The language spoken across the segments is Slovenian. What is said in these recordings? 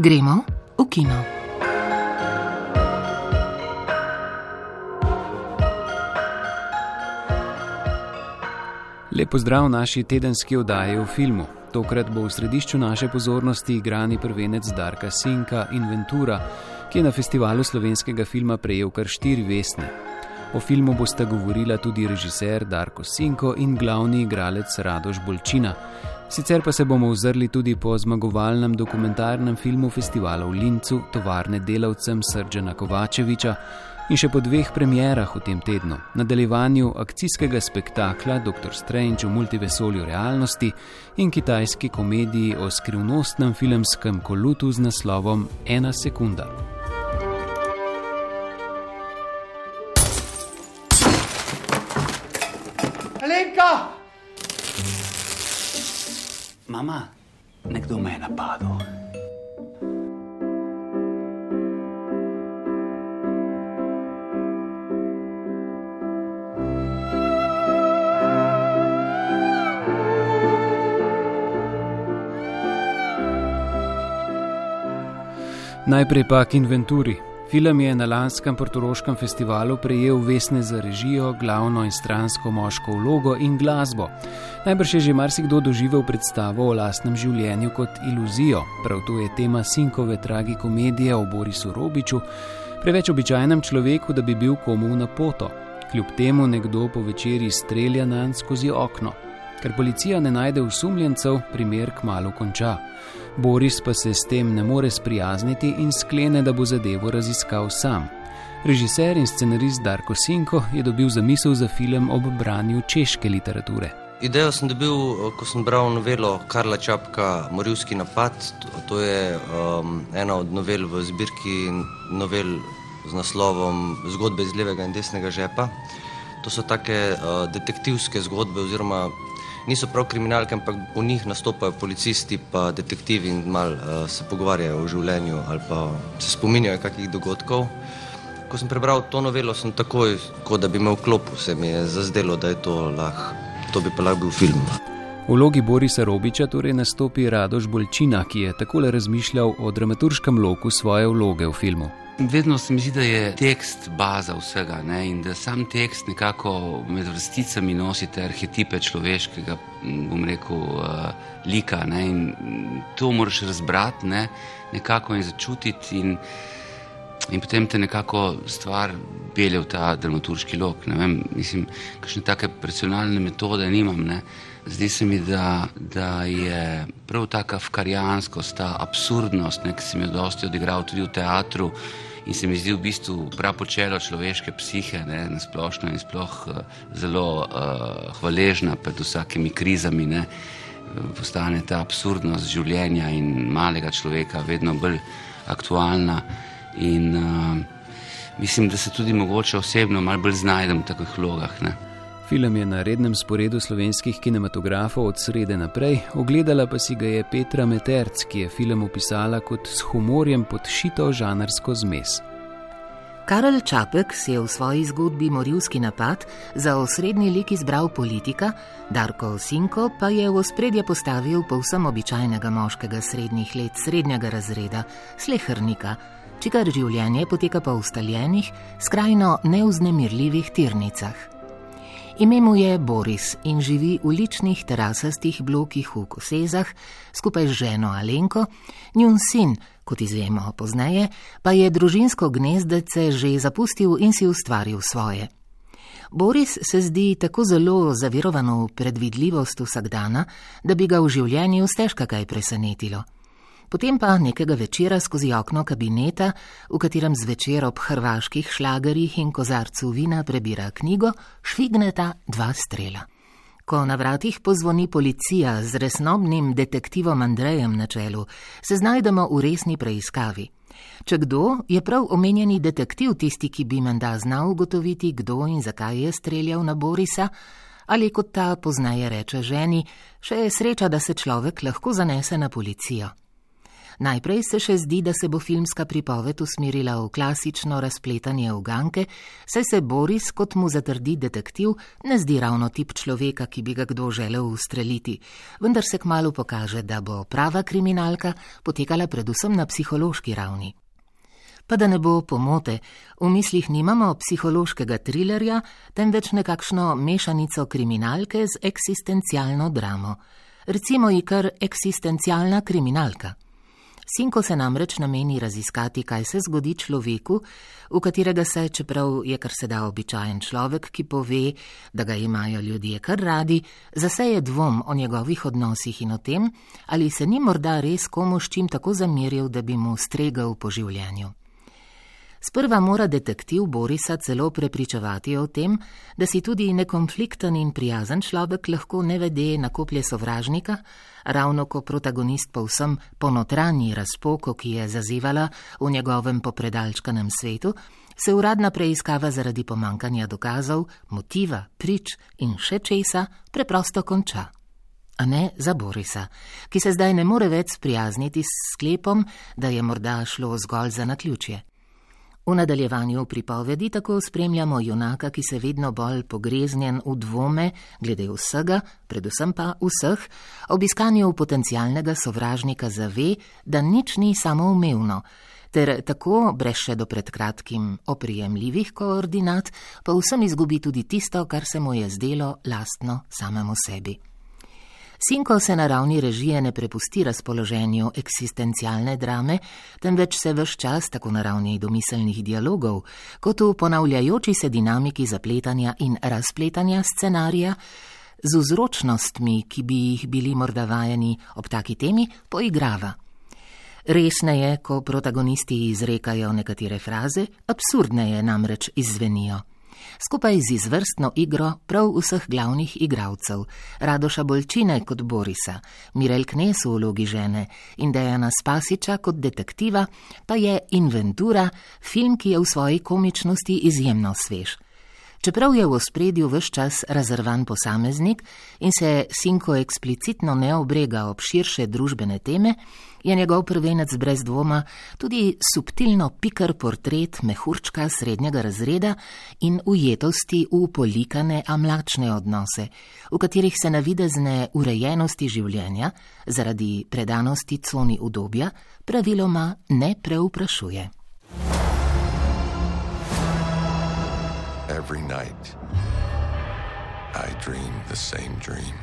Gremo v kino. Lepo zdrav v naši tedenski oddaji o filmu. Tokrat bo v središču naše pozornosti igrani prvenec Darka Sinka Inventura, ki je na festivalu slovenskega filma prejel kar štiri vesne. O filmu bosta govorila tudi režiser Darko Sinko in glavni igralec Radoš Bolčina. Sicer pa se bomo ozrli tudi po zmagovalnem dokumentarnem filmu festivala v Lincu, tovarne delavcem Srdžana Kovačeviča in še po dveh premjerah v tem tednu, nadaljevanju akcijskega spektakla Dr. Strange v multivesolju realnosti in kitajski komediji o skrivnostnem filmskem kolutu z naslovom Ena sekunda. Mama, nekdo me je napadel. Najprej pa k inventuri. Film je na lanskem portoroškem festivalu prejel vesne za režijo, glavno in stransko moško vlogo in glasbo. Najbrž je že marsikdo doživel predstavo o lastnem življenju kot iluzijo, prav to je tema Sinkove tragikomedije o Borisu Robiču, preveč običajnem človeku, da bi bil komu na poto. Kljub temu nekdo po večerji strelja na njega skozi okno. Ker policija ne najde usumljencev, primer kmalo konča. Boris pa se s tem ne more sprijazniti in sklene, da bo zadevo raziskal sam. Režiser in scenarist Darko Sinko je dobil zamisel za film ob branju češke literature. Idejo sem dobil, ko sem bral novelo Karla Čapka Morilski napad. To je um, ena od novel v zbirki novel z naslovom Zgodbe iz levega in desnega žepa. To so take uh, detektivske zgodbe oziroma niso prav kriminalke, ampak v njih nastopajo policisti in detektivi in mal uh, se pogovarjajo o življenju ali pa se spominjajo kakih dogodkov. Ko sem prebral to novelo, sem takoj, kot da bi imel klopu, se mi je zazdelo, da je to lahko, to bi pa lahko bil film. V vlogi Borisa Robiča torej nastopi Radoš Bolčina, ki je takole razmišljal o dramaturškem loku svoje vloge v filmu. Vedno se mi zdi, da je tekst baza vsega ne? in da sam tekst nekako med vrsticami nosi te arhetipe človeškega, bom rekel, uh, lika. Ne? In to moraš razbrati ne? nekako in začutiti, in, in potem te nekako stvar pelje v ta dramaturški lok. Ne vem, mislim, kakšne take personalne metode nimam. Ne? Zdi se mi, da, da je prav ta kafkarijanskost, ta absurdnost, ne, ki sem jo dosti odigral tudi v teatru in se mi zdi v bistvu prav počelo človeške psihe, ne, na splošno in sploh uh, zelo uh, hvaležna pred vsakimi krizami. Ne, postane ta absurdnost življenja in malega človeka vedno bolj aktualna. In, uh, mislim, da se tudi mogoče osebno malo bolj znajdem v takih vlogah. Ne. Film je na rednem sporedu slovenskih kinematografov od srede naprej, ogledala pa si ga je Petra Meterc, ki je film opisala kot s humorjem podšito žanrsko zmes. Karel Čapek si je v svoji zgodbi Morilski napad za osrednji lik izbral politika, Darko Sinko pa je v ospredje postavil povsem običajnega moškega srednjih let srednjega razreda, slehrnika, čigar življenje poteka po ustaljenih, skrajno neuznemirljivih tirnicah. Ime mu je Boris in živi v ličnih terasastih blokih v Kosezah skupaj z ženo Alenko, njun sin, kot izvemo pozneje, pa je družinsko gnezdece že zapustil in si ustvaril svoje. Boris se zdi tako zelo zavirovan v predvidljivost vsakdana, da bi ga v življenju stežka kaj presenetilo. Potem pa nekega večera skozi okno kabineta, v katerem zvečer ob hrvaških šlagerjih in kozarcu vina prebira knjigo, švigneta dva strela. Ko na vratih pozvoni policija z resnobnim detektivom Andrejem na čelu, se znajdemo v resni preiskavi. Če kdo, je prav omenjeni detektiv tisti, ki bi menda znal ugotoviti, kdo in zakaj je streljal na Borisa, ali kot ta poznaje reče ženi, še je sreča, da se človek lahko zanese na policijo. Najprej se še zdi, da se bo filmska pripoved usmerila v klasično razpletanje uganke, saj se Boris, kot mu zatrdi detektiv, ne zdi ravno tip človeka, ki bi ga kdo želel ustreliti, vendar se kmalo pokaže, da bo prava kriminalka potekala predvsem na psihološki ravni. Pa da ne bo pomote, v mislih nimamo psihološkega trilerja, temveč nekakšno mešanico kriminalke z eksistencialno dramo. Recimo ji kar eksistencialna kriminalka. Sinko se namreč nameni raziskati, kaj se zgodi človeku, v katerega se, čeprav je kar se da običajen človek, ki pove, da ga imajo ljudje kar radi, zaseje dvom o njegovih odnosih in o tem, ali se ni morda res komu s čim tako zameril, da bi mu stregal po življenju. Sprva mora detektiv Borisa celo prepričevati o tem, da si tudi nekonflikten in prijazen človek lahko nevede nakoplje sovražnika, ravno ko protagonist povsem ponotranji razpoko, ki je zazivala v njegovem popredalčkanem svetu, se uradna preiskava zaradi pomankanja dokazov, motiva, prič in še česa preprosto konča. A ne za Borisa, ki se zdaj ne more več sprijazniti s sklepom, da je morda šlo zgolj za naključje. V nadaljevanju pripovedi tako spremljamo junaka, ki se vedno bolj pogreznjen v dvome glede vsega, predvsem pa vseh, ob iskanju potencialnega sovražnika zave, da nič ni samoumevno, ter tako, brez še do pred kratkim oprijemljivih koordinat, pa vsem izgubi tudi tisto, kar se mu je zdelo lastno samemu sebi. Sinko se na ravni režije ne prepusti razpoloženju eksistencialne drame, temveč se vse čas, tako na ravni domiselnih dialogov, kot v ponavljajoči se dinamiki zapletanja in razpletanja scenarija, z vzročnostmi, ki bi jih bili morda vajeni ob taki temi, poigrava. Resneje, ko protagonisti izrekajo nekatere fraze, absurdneje namreč izzvenijo skupaj z izvrstno igro prav vseh glavnih igralcev, Radoša Bolčine kot Borisa, Mirel Knes v vlogi žene in Dejana Spasiča kot detektiva, pa je Inventura, film, ki je v svoji komičnosti izjemno svež. Čeprav je v ospredju vse čas razrvan posameznik in se Sinko eksplicitno ne obrega ob širše družbene teme, je njegov prvenec brez dvoma tudi subtilno pikar portret mehurčka srednjega razreda in ujetosti v polikane, a mlačne odnose, v katerih se navidezne urejenosti življenja zaradi predanosti coni udobja praviloma ne preuprašuje. Every night I dream the same dream.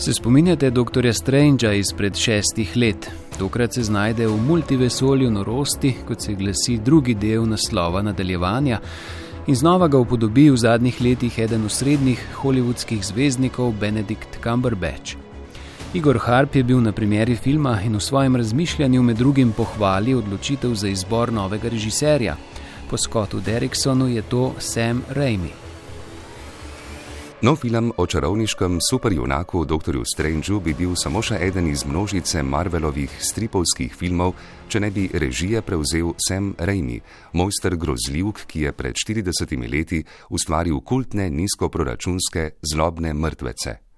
Se spominjate dr. Strangea izpred šestih let? Tokrat se znajde v multivesolju norosti, kot se glasi drugi del naslova nadaljevanja, in znova ga upodobi v zadnjih letih eden osrednjih holivudskih zvezdnikov Benedikt Cumberbatch. Igor Harp je bil na premjeri filma in v svojem razmišljanju med drugim pohvalil odločitev za izbor novega režiserja. Po Scottu Derricksonu je to Sam Raimi. Nov film o čarovniškem superjunaku dr. Strangeu bi bil samo še eden iz množice Marvelovih stripovskih filmov, če ne bi režije prevzel Sam Raimi, mojster grozljivk, ki je pred 40 leti ustvaril kultne nizkoproračunske zlobne mrtvece.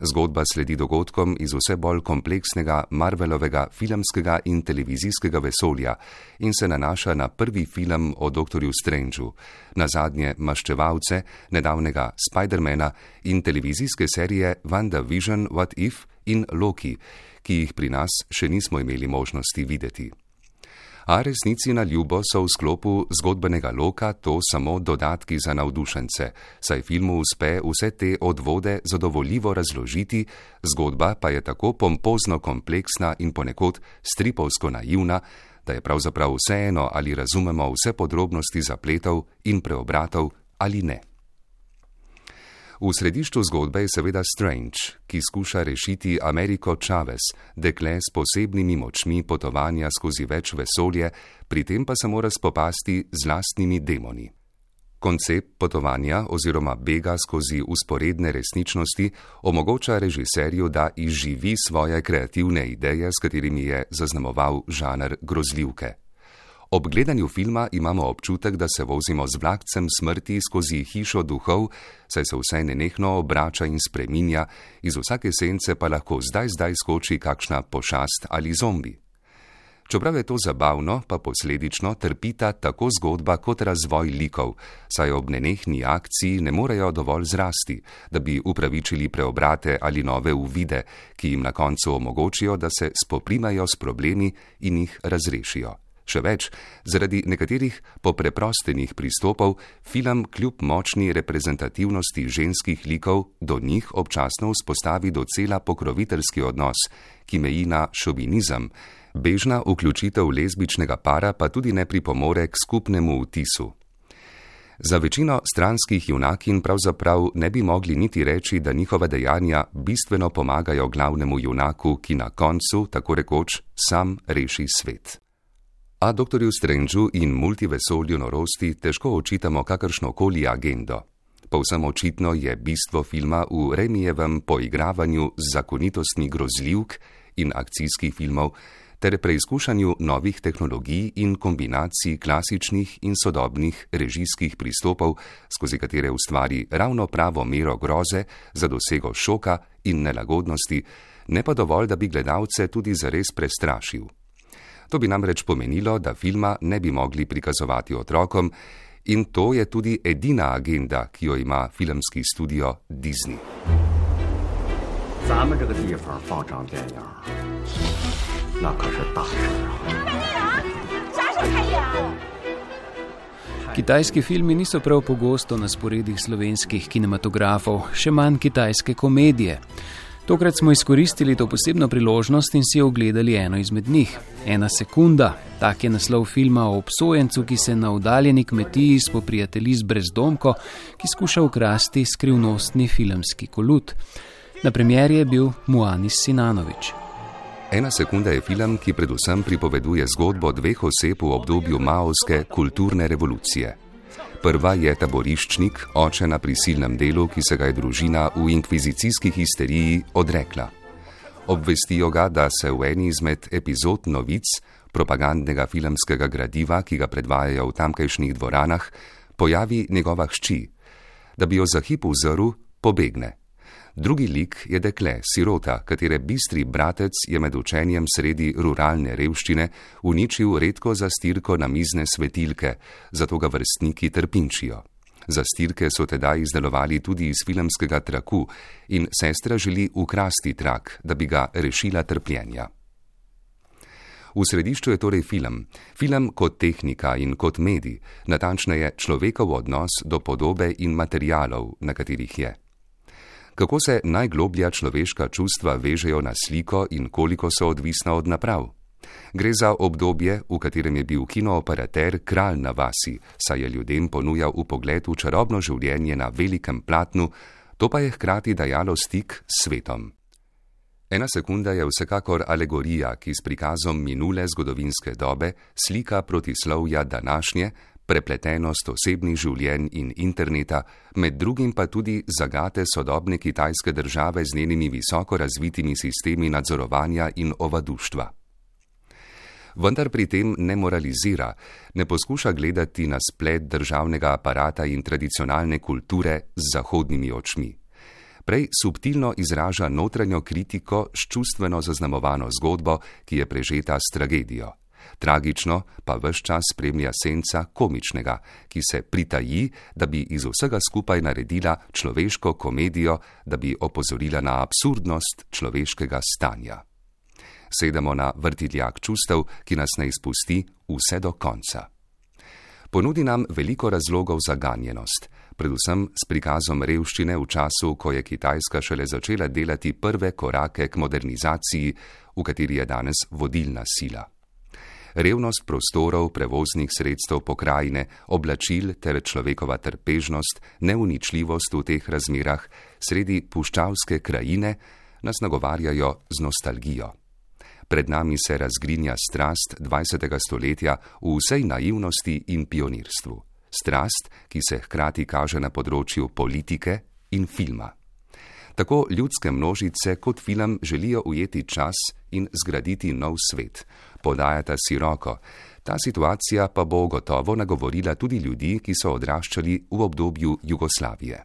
Zgodba sledi dogodkom iz vse bolj kompleksnega Marvelovega filmskega in televizijskega vesolja in se nanaša na prvi film o dr. Strangeu, na zadnje Maščevalce, nedavnega Spidermana in televizijske serije WandaVision, What If in Loki, ki jih pri nas še nismo imeli možnosti videti a resnici na ljubo so v sklopu zgodbenega loka to samo dodatki za navdušence, saj filmu uspe vse te odvode zadovoljivo razložiti, zgodba pa je tako pompozno kompleksna in ponekod stripovsko naivna, da je pravzaprav vseeno, ali razumemo vse podrobnosti zapletov in preobratov ali ne. V središču zgodbe je seveda Strange, ki skuša rešiti Ameriko Chavez, dekle s posebnimi močmi potovanja skozi več vesolje, pri tem pa se mora spopasti z lastnimi demoni. Koncept potovanja oziroma bega skozi usporedne resničnosti omogoča režiserju, da izživi svoje kreativne ideje, s katerimi je zaznamoval žanr grozljivke. Ob gledanju filma imamo občutek, da se vozimo z vlakcem smrti skozi hišo duhov, saj se vse nenehno obrača in spreminja, iz vsake sence pa lahko zdaj zdaj skoči kakšna pošast ali zombi. Čeprav je to zabavno, pa posledično trpita tako zgodba kot razvoj likov, saj ob nenehni akciji ne morejo dovolj zrasti, da bi upravičili preobrate ali nove uvide, ki jim na koncu omogočijo, da se spoprimajo s problemi in jih razrešijo. Še več, zaradi nekaterih popreprostenih pristopov film kljub močni reprezentativnosti ženskih likov do njih občasno vzpostavi docela pokroviteljski odnos, ki meji na šovinizem, bežna vključitev lezbičnega para pa tudi ne pripomore k skupnemu vtisu. Za večino stranskih junakin pravzaprav ne bi mogli niti reči, da njihova dejanja bistveno pomagajo glavnemu junaku, ki na koncu, tako rekoč, sam reši svet. A dr. Strangeu in multivesolju norosti težko očitamo kakršno koli agendo. Povsem očitno je bistvo filma v Remijevem poigravanju z zakonitostmi grozljivk in akcijskih filmov ter preizkušanju novih tehnologij in kombinacij klasičnih in sodobnih režijskih pristopov, skozi katere ustvari ravno pravo mero groze za dosego šoka in nelagodnosti, ne pa dovolj, da bi gledalce tudi zares prestrašil. To bi namreč pomenilo, da filma ne bi mogli prikazovati otrokom, in to je tudi edina agenda, ki jo ima filmski studio Disney. Kitajski filmi niso prav pogosto na sporedih slovenskih kinematografov, še manj kitajske komedije. Tokrat smo izkoristili to posebno priložnost in si ogledali eno izmed njih. Ena sekunda, tak je naslov filma o obsojencu, ki se na oddaljeni kmetiji spoprijatelji z brezdomko, ki skuša ukrasti skrivnostni filmski kolut. Na premjeri je bil Muanis Sinanovič. Ena sekunda je film, ki predvsem pripoveduje zgodbo dveh oseb v obdobju maovske kulturne revolucije. Prva je taboriščnik, oče na prisilnem delu, ki se ga je družina v inkvizicijski histeriji odrekla. Obvestijo ga, da se v eni izmed epizod novic, propagandnega filmskega gradiva, ki ga predvajajo v tamkajšnjih dvoranah, pojavi njegova hči. Da bi jo za hip vzrl, pobegne. Drugi lik je dekle, sirota, katere bistri bratec je med učenjem sredi ruralne revščine uničil redko zastirko na mizne svetilke, zato ga vrstniki trpinčijo. Zastirke so tedaj izdelovali tudi iz filmskega traku in sestra želi ukrasti trak, da bi ga rešila trpljenja. V središču je torej film, film kot tehnika in kot medij, natančneje človekov odnos do podobe in materijalov, na katerih je kako se najgloblja človeška čustva vežejo na sliko in koliko so odvisna od naprav. Gre za obdobje, v katerem je bil kinooperater kralj na vasi, saj je ljudem ponujal upogled v čarobno življenje na velikem platnu, to pa je hkrati dajalo stik s svetom. Ena sekunda je vsekakor alegorija, ki s prikazom minule zgodovinske dobe slika protislovja današnje, prepletenost osebnih življenj in interneta, med drugim pa tudi zagate sodobne kitajske države z njenimi visoko razvitimi sistemi nadzorovanja in ovaduštva. Vendar pri tem ne moralizira, ne poskuša gledati na splet državnega aparata in tradicionalne kulture z zahodnimi očmi. Prej subtilno izraža notranjo kritiko s čustveno zaznamovano zgodbo, ki je prežeta s tragedijo. Tragično pa vse čas spremlja senca komičnega, ki se pritaji, da bi iz vsega skupaj naredila človeško komedijo, da bi opozorila na absurdnost človeškega stanja. Sedemo na vrtiljak čustev, ki nas ne izpusti vse do konca. Ponudi nam veliko razlogov za ganjenost, predvsem s prikazom revščine v času, ko je Kitajska šele začela delati prve korake k modernizaciji, v kateri je danes vodilna sila. Revnost prostorov, prevoznih sredstev pokrajine, oblačil ter človekova trpežnost, neuničljivost v teh razmerah, sredi puščavske krajine, nas nagovarjajo z nostalgijo. Pred nami se razgrinja strast 20. stoletja v vsej naivnosti in pionirstvu. Strast, ki se hkrati kaže na področju politike in filma. Tako ljudske množice kot film želijo ujeti čas in zgraditi nov svet. Podajata si roko. Ta situacija pa bo gotovo nagovorila tudi ljudi, ki so odraščali v obdobju Jugoslavije.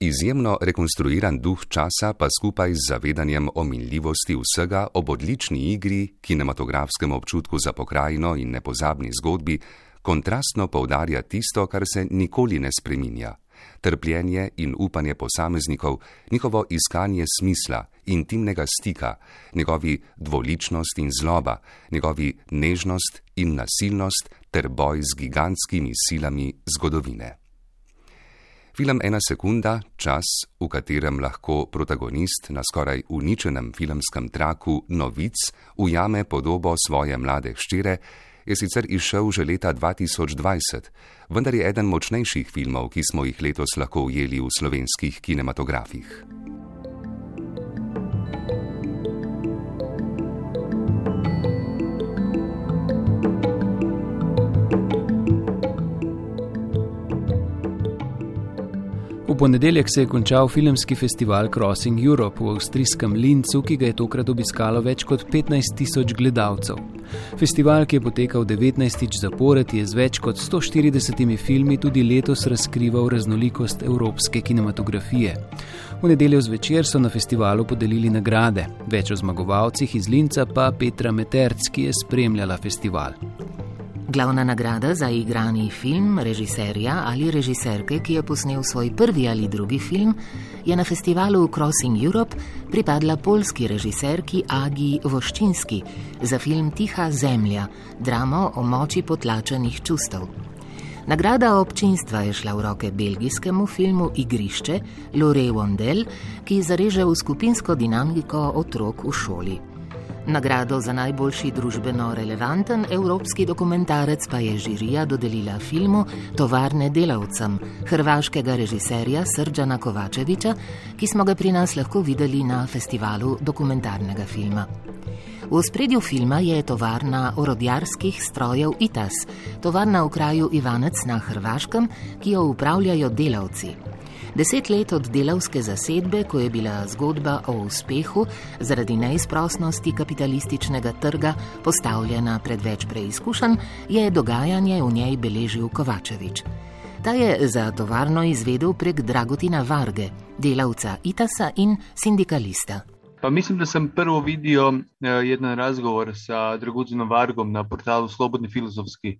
Izjemno rekonstruiran duh časa pa skupaj z zavedanjem o minljivosti vsega ob odlični igri, kinematografskem občutku za pokrajino in nepozabni zgodbi, kontrastno poudarja tisto, kar se nikoli ne spreminja: trpljenje in upanje posameznikov, njihovo iskanje smisla, intimnega stika, njegovi dvoličnost in zloba, njegovi nežnost in nasilnost ter boj z gigantskimi silami zgodovine. Film Ena sekunda, čas, v katerem lahko protagonist na skoraj uničenem filmskem traku novic ujame podobo svoje mlade hčere, je sicer izšel že leta 2020, vendar je eden močnejših filmov, ki smo jih letos lahko ujeli v slovenskih kinematografih. Ponedeljek se je končal filmski festival Crossing Europe v avstrijskem Lincu, ki ga je tokrat obiskalo več kot 15 tisoč gledalcev. Festival, ki je potekal 19. zapored, je z več kot 140 filmi tudi letos razkrival raznolikost evropske kinematografije. V nedeljo zvečer so na festivalu podelili nagrade, več o zmagovalcih iz Linca pa Petra Meterc, ki je spremljala festival. Glavna nagrada za igrani film režiserja ali režiserke, ki je posnel svoj prvi ali drugi film, je na festivalu Crossing Europe pripadla polski režiserki Agi Voščinski za film Tiha zemlja, dramo o moči potlačenih čustev. Nagrada občinstva je šla v roke belgijskemu filmu Igrišče Lore Wondel, ki zareže v skupinsko dinamiko otrok v šoli. Nagrado za najboljši družbeno relevanten evropski dokumentarec pa je žirija dodelila filmu Tovarne delavcem hrvaškega režiserja Srdžana Kovačeviča, ki smo ga pri nas lahko videli na festivalu dokumentarnega filma. V spredju filma je tovarna orodjarskih strojev ITAS, tovarna v kraju Ivanec na Hrvaškem, ki jo upravljajo delavci. Deset let od delavske zasedbe, ko je bila zgodba o uspehu zaradi neizprostnosti kapitalističnega trga postavljena pred več preizkušenj, je dogajanje v njej beležil Kovačevič. Ta je za tovarno izvedel prek Dragotina Varge, delavca Itasa in sindikalista. Pa mislim, da sem prvo videl eh, en razgovor s Dragutinom Vargom na portalu Slobodni filozofski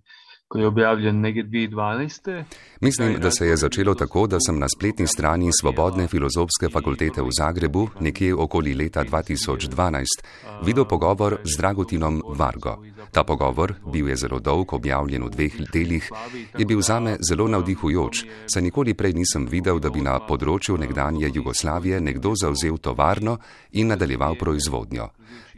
ko je objavljen nekje 2012. Mislim, da se je začelo tako, da sem na spletni strani Svobodne filozofske fakultete v Zagrebu nekje okoli leta 2012 videl pogovor z Dragotinom Vargo. Ta pogovor, bil je zelo dolg, objavljen v dveh delih, je bil zame zelo navdihujoč, saj nikoli prej nisem videl, da bi na področju nekdanje Jugoslavije nekdo zauzel tovarno in nadaljeval proizvodnjo.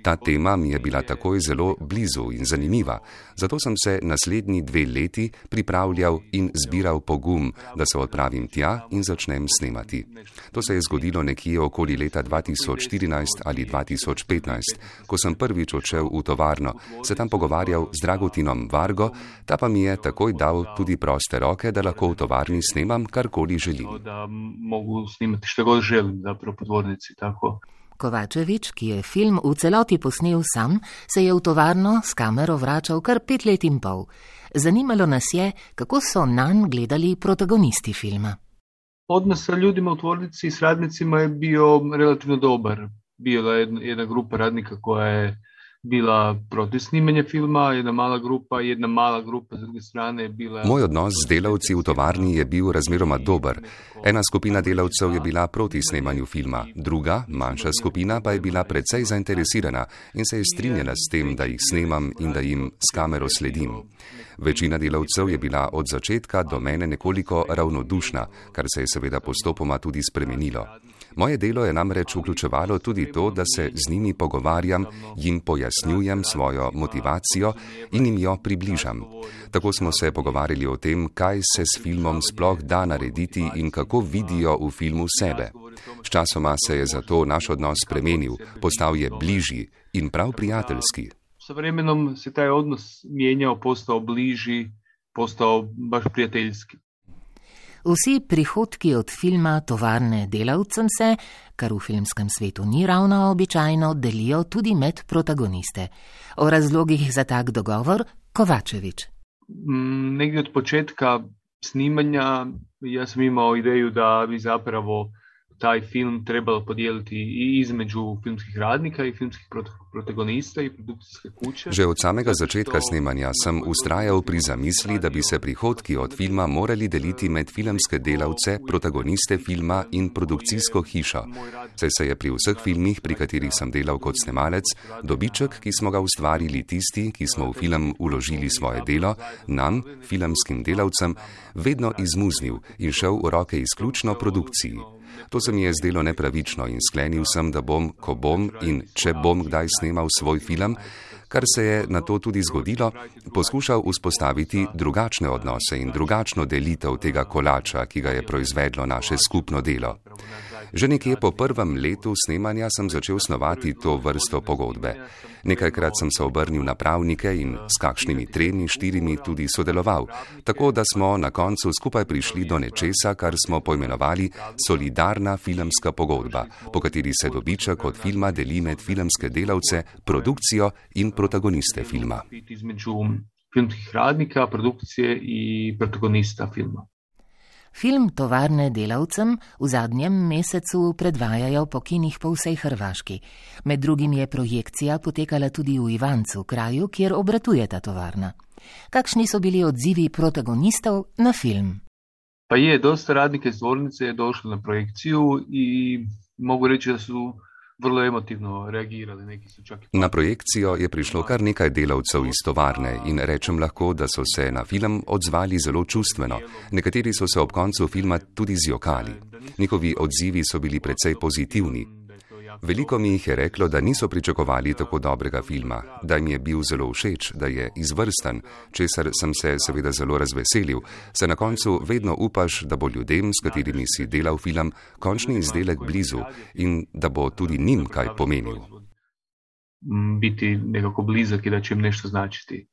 Ta tema mi je bila takoj zelo blizu in zanimiva, zato sem se naslednji dve leti pripravljal in zbiral pogum, da se odpravim tja in začnem snemati. To se je zgodilo nekje okoli leta 2014 ali 2015, ko sem prvič odšel v tovarno, se tam pogovarjal z Dragotinom Vargo, ta pa mi je takoj dal tudi proste roke, da lahko v tovarni snemam karkoli želim. Da mogu snimati što god želim, zapravo podvodnici, tako. Kovačevič, ki je film v celoti posnel sam, se je v tovarno s kamero vračal kar pet let in pol. Zanimalo nas je, kako so nanj gledali protagonisti filma. Odnos sa ljudima u tvornici i s radnicima je bio relativno dobar. Bila je jedna grupa radnika koja je bila protiv snimanja filma, jedna mala grupa, jedna mala grupa z druge strane je bila. Moj odnos z delavci v tovarni je bil razmeroma dober. Ena skupina delavcev je bila proti snemanju filma, druga, manjša skupina, pa je bila precej zainteresirana in se je strinjala s tem, da jih snemam in da jim s kamero sledim. Večina delavcev je bila od začetka do mene nekoliko ravnodušna, kar se je seveda postopoma tudi spremenilo. Moje delo je namreč vključevalo tudi to, da se z njimi pogovarjam, jim pojasnjujem svojo motivacijo in jim jo približam. Tako smo se pogovarjali o tem, kaj se s filmom sploh da narediti in kako vidijo v filmu sebe. Sčasoma se je zato naš odnos spremenil, postal je bližji in prav prijateljski. S vremenom se ta odnos menjal, postal bližji, postal baš prijateljski. Vsi prihodki od filma Tovarne delavcem se, kar v filmskem svetu ni ravno običajno, delijo tudi med protagoniste. O razlogih za tak dogovor Kovačevič. Mm, nekje od početka snimanja jaz sem imao ideju da bi zapravo taj film trebalo podijeliti i između filmskih radnika i filmskih protagonista i produkcijske kuće. Že od samega začetka snemanja sem ustrajal pri zamisli, da bi se prihodki od filma morali deliti med filmske delavce, protagoniste filma in produkcijsko hišo. Saj se je pri vseh filmih, pri katerih sem delal kot snemalec, dobiček, ki smo ga ustvarili tisti, ki smo v film uložili svoje delo, nam, filmskim delavcem, vedno izmuznil in šel v roke izključno produkciji. To se mi je zdelo nepravično in sklenil sem, da bom, ko bom in če bom kdaj snemal svoj film, kar se je na to tudi zgodilo, poskušal vzpostaviti drugačne odnose in drugačno delitev tega kolača, ki ga je proizvedlo naše skupno delo. Že nekje po prvem letu snemanja sem začel snovati to vrsto pogodbe. Nekajkrat sem se obrnil na pravnike in s kakšnimi tremi, štirimi tudi sodeloval, tako da smo na koncu skupaj prišli do nečesa, kar smo poimenovali solidarna filmska pogodba, po kateri se dobiček od filma deli med filmske delavce, produkcijo in protagoniste filma. Filmskih radnika, produkcije in protagonista filma. Film Tovarne delavcem v zadnjem mesecu predvajajo po kinih po vsej Hrvaški. Med drugim je projekcija potekala tudi v Ivancu, kraju, kjer obratuje ta tovarna. Kakšni so bili odzivi protagonistov na film? Pa je, dosta radnika iz dvornice je došlo na projekcijo in mogu reči, da so vrlo emotivno reagirali. Neki so čak. Na projekcijo je prišlo kar nekaj delavcev iz tovarne in rečem lahko, da so se na film odzvali zelo čustveno. Nekateri so se ob koncu filma tudi zjokali. Njihovi odzivi so bili precej pozitivni. Veliko mi jih je reklo, da niso pričakovali tako dobrega filma, da jim je bil zelo všeč, da je izvrsten, česar sem se seveda zelo razveselil. Se na koncu vedno upaš, da bo ljudem, s katerimi si delal film, končni izdelek blizu in da bo tudi njim kaj pomenil. Biti nekako blizak in da če jim nešto značiti.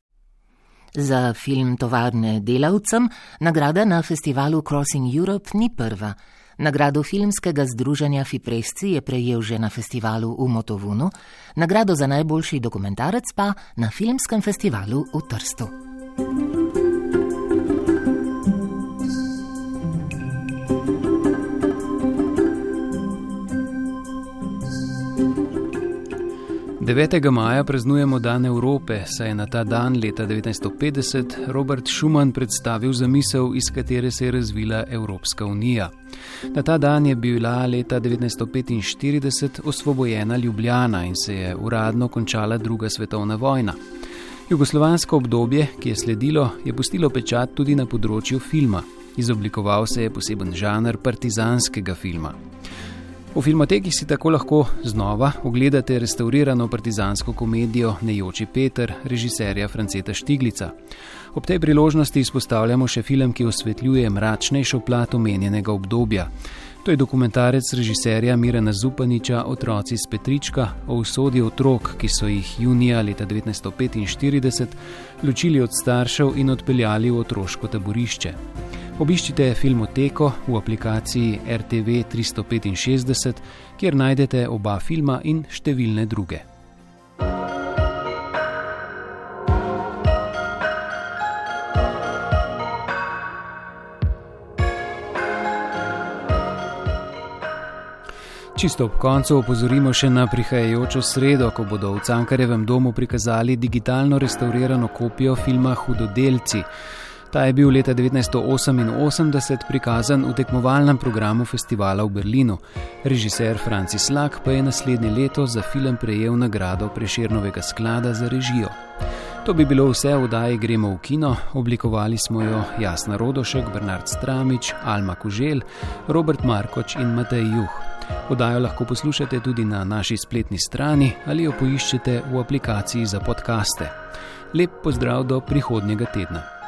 Za film Tovarne delavcem nagrada na festivalu Crossing Europe ni prva. Nagrado filmskega združenja Fipresci je prejel že na festivalu v Motovunu, nagrado za najboljši dokumentarec pa na filmskem festivalu v Trstu. 9. maja praznujemo Dan Evrope, saj je na ta dan leta 1950 Robert Schuman predstavil zamisel, iz katere se je razvila Evropska unija. Na ta dan je bila leta 1945 osvobojena Ljubljana in se je uradno končala druga svetovna vojna. Jugoslovansko obdobje, ki je sledilo, je pustilo pečat tudi na področju filma. Izoblikoval se je poseben žanr partizanskega filma. V filmoteki si tako lahko znova ogledate restaurirano partizansko komedijo Nejoči Peter, režiserja Franceta Štiglica. Ob tej priložnosti izpostavljamo še film, ki osvetljuje mračnejšo plat omenjenega obdobja. To je dokumentarec režiserja Mirena Zupaniča Otroci iz Petrička o usodi otrok, ki so jih junija leta 1945 ločili od staršev in odpeljali v otroško taborišče. Obiščite filmoteko v aplikaciji RTV 365, kjer najdete oba filma in številne druge. Čisto ob koncu opozorimo še na prihajajočo sredo, ko bodo v Cankarevem domu prikazali digitalno restaurirano kopijo filma Hudodelci. Ta je bil leta 1988 prikazan v tekmovalnem programu festivala v Berlinu. Režiser Francis Lak pa je naslednje leto za film prejel nagrado Preširnovega sklada za režijo. To bi bilo vse v oddaji Gremo v kino, oblikovali smo jo Jasna Rodošek, Bernard Stramič, Alma Kužel, Robert Markoč in Matej Juh. Podajo lahko poslušate tudi na naši spletni strani ali jo poiščete v aplikaciji za podkaste. Lep pozdrav do prihodnjega tedna.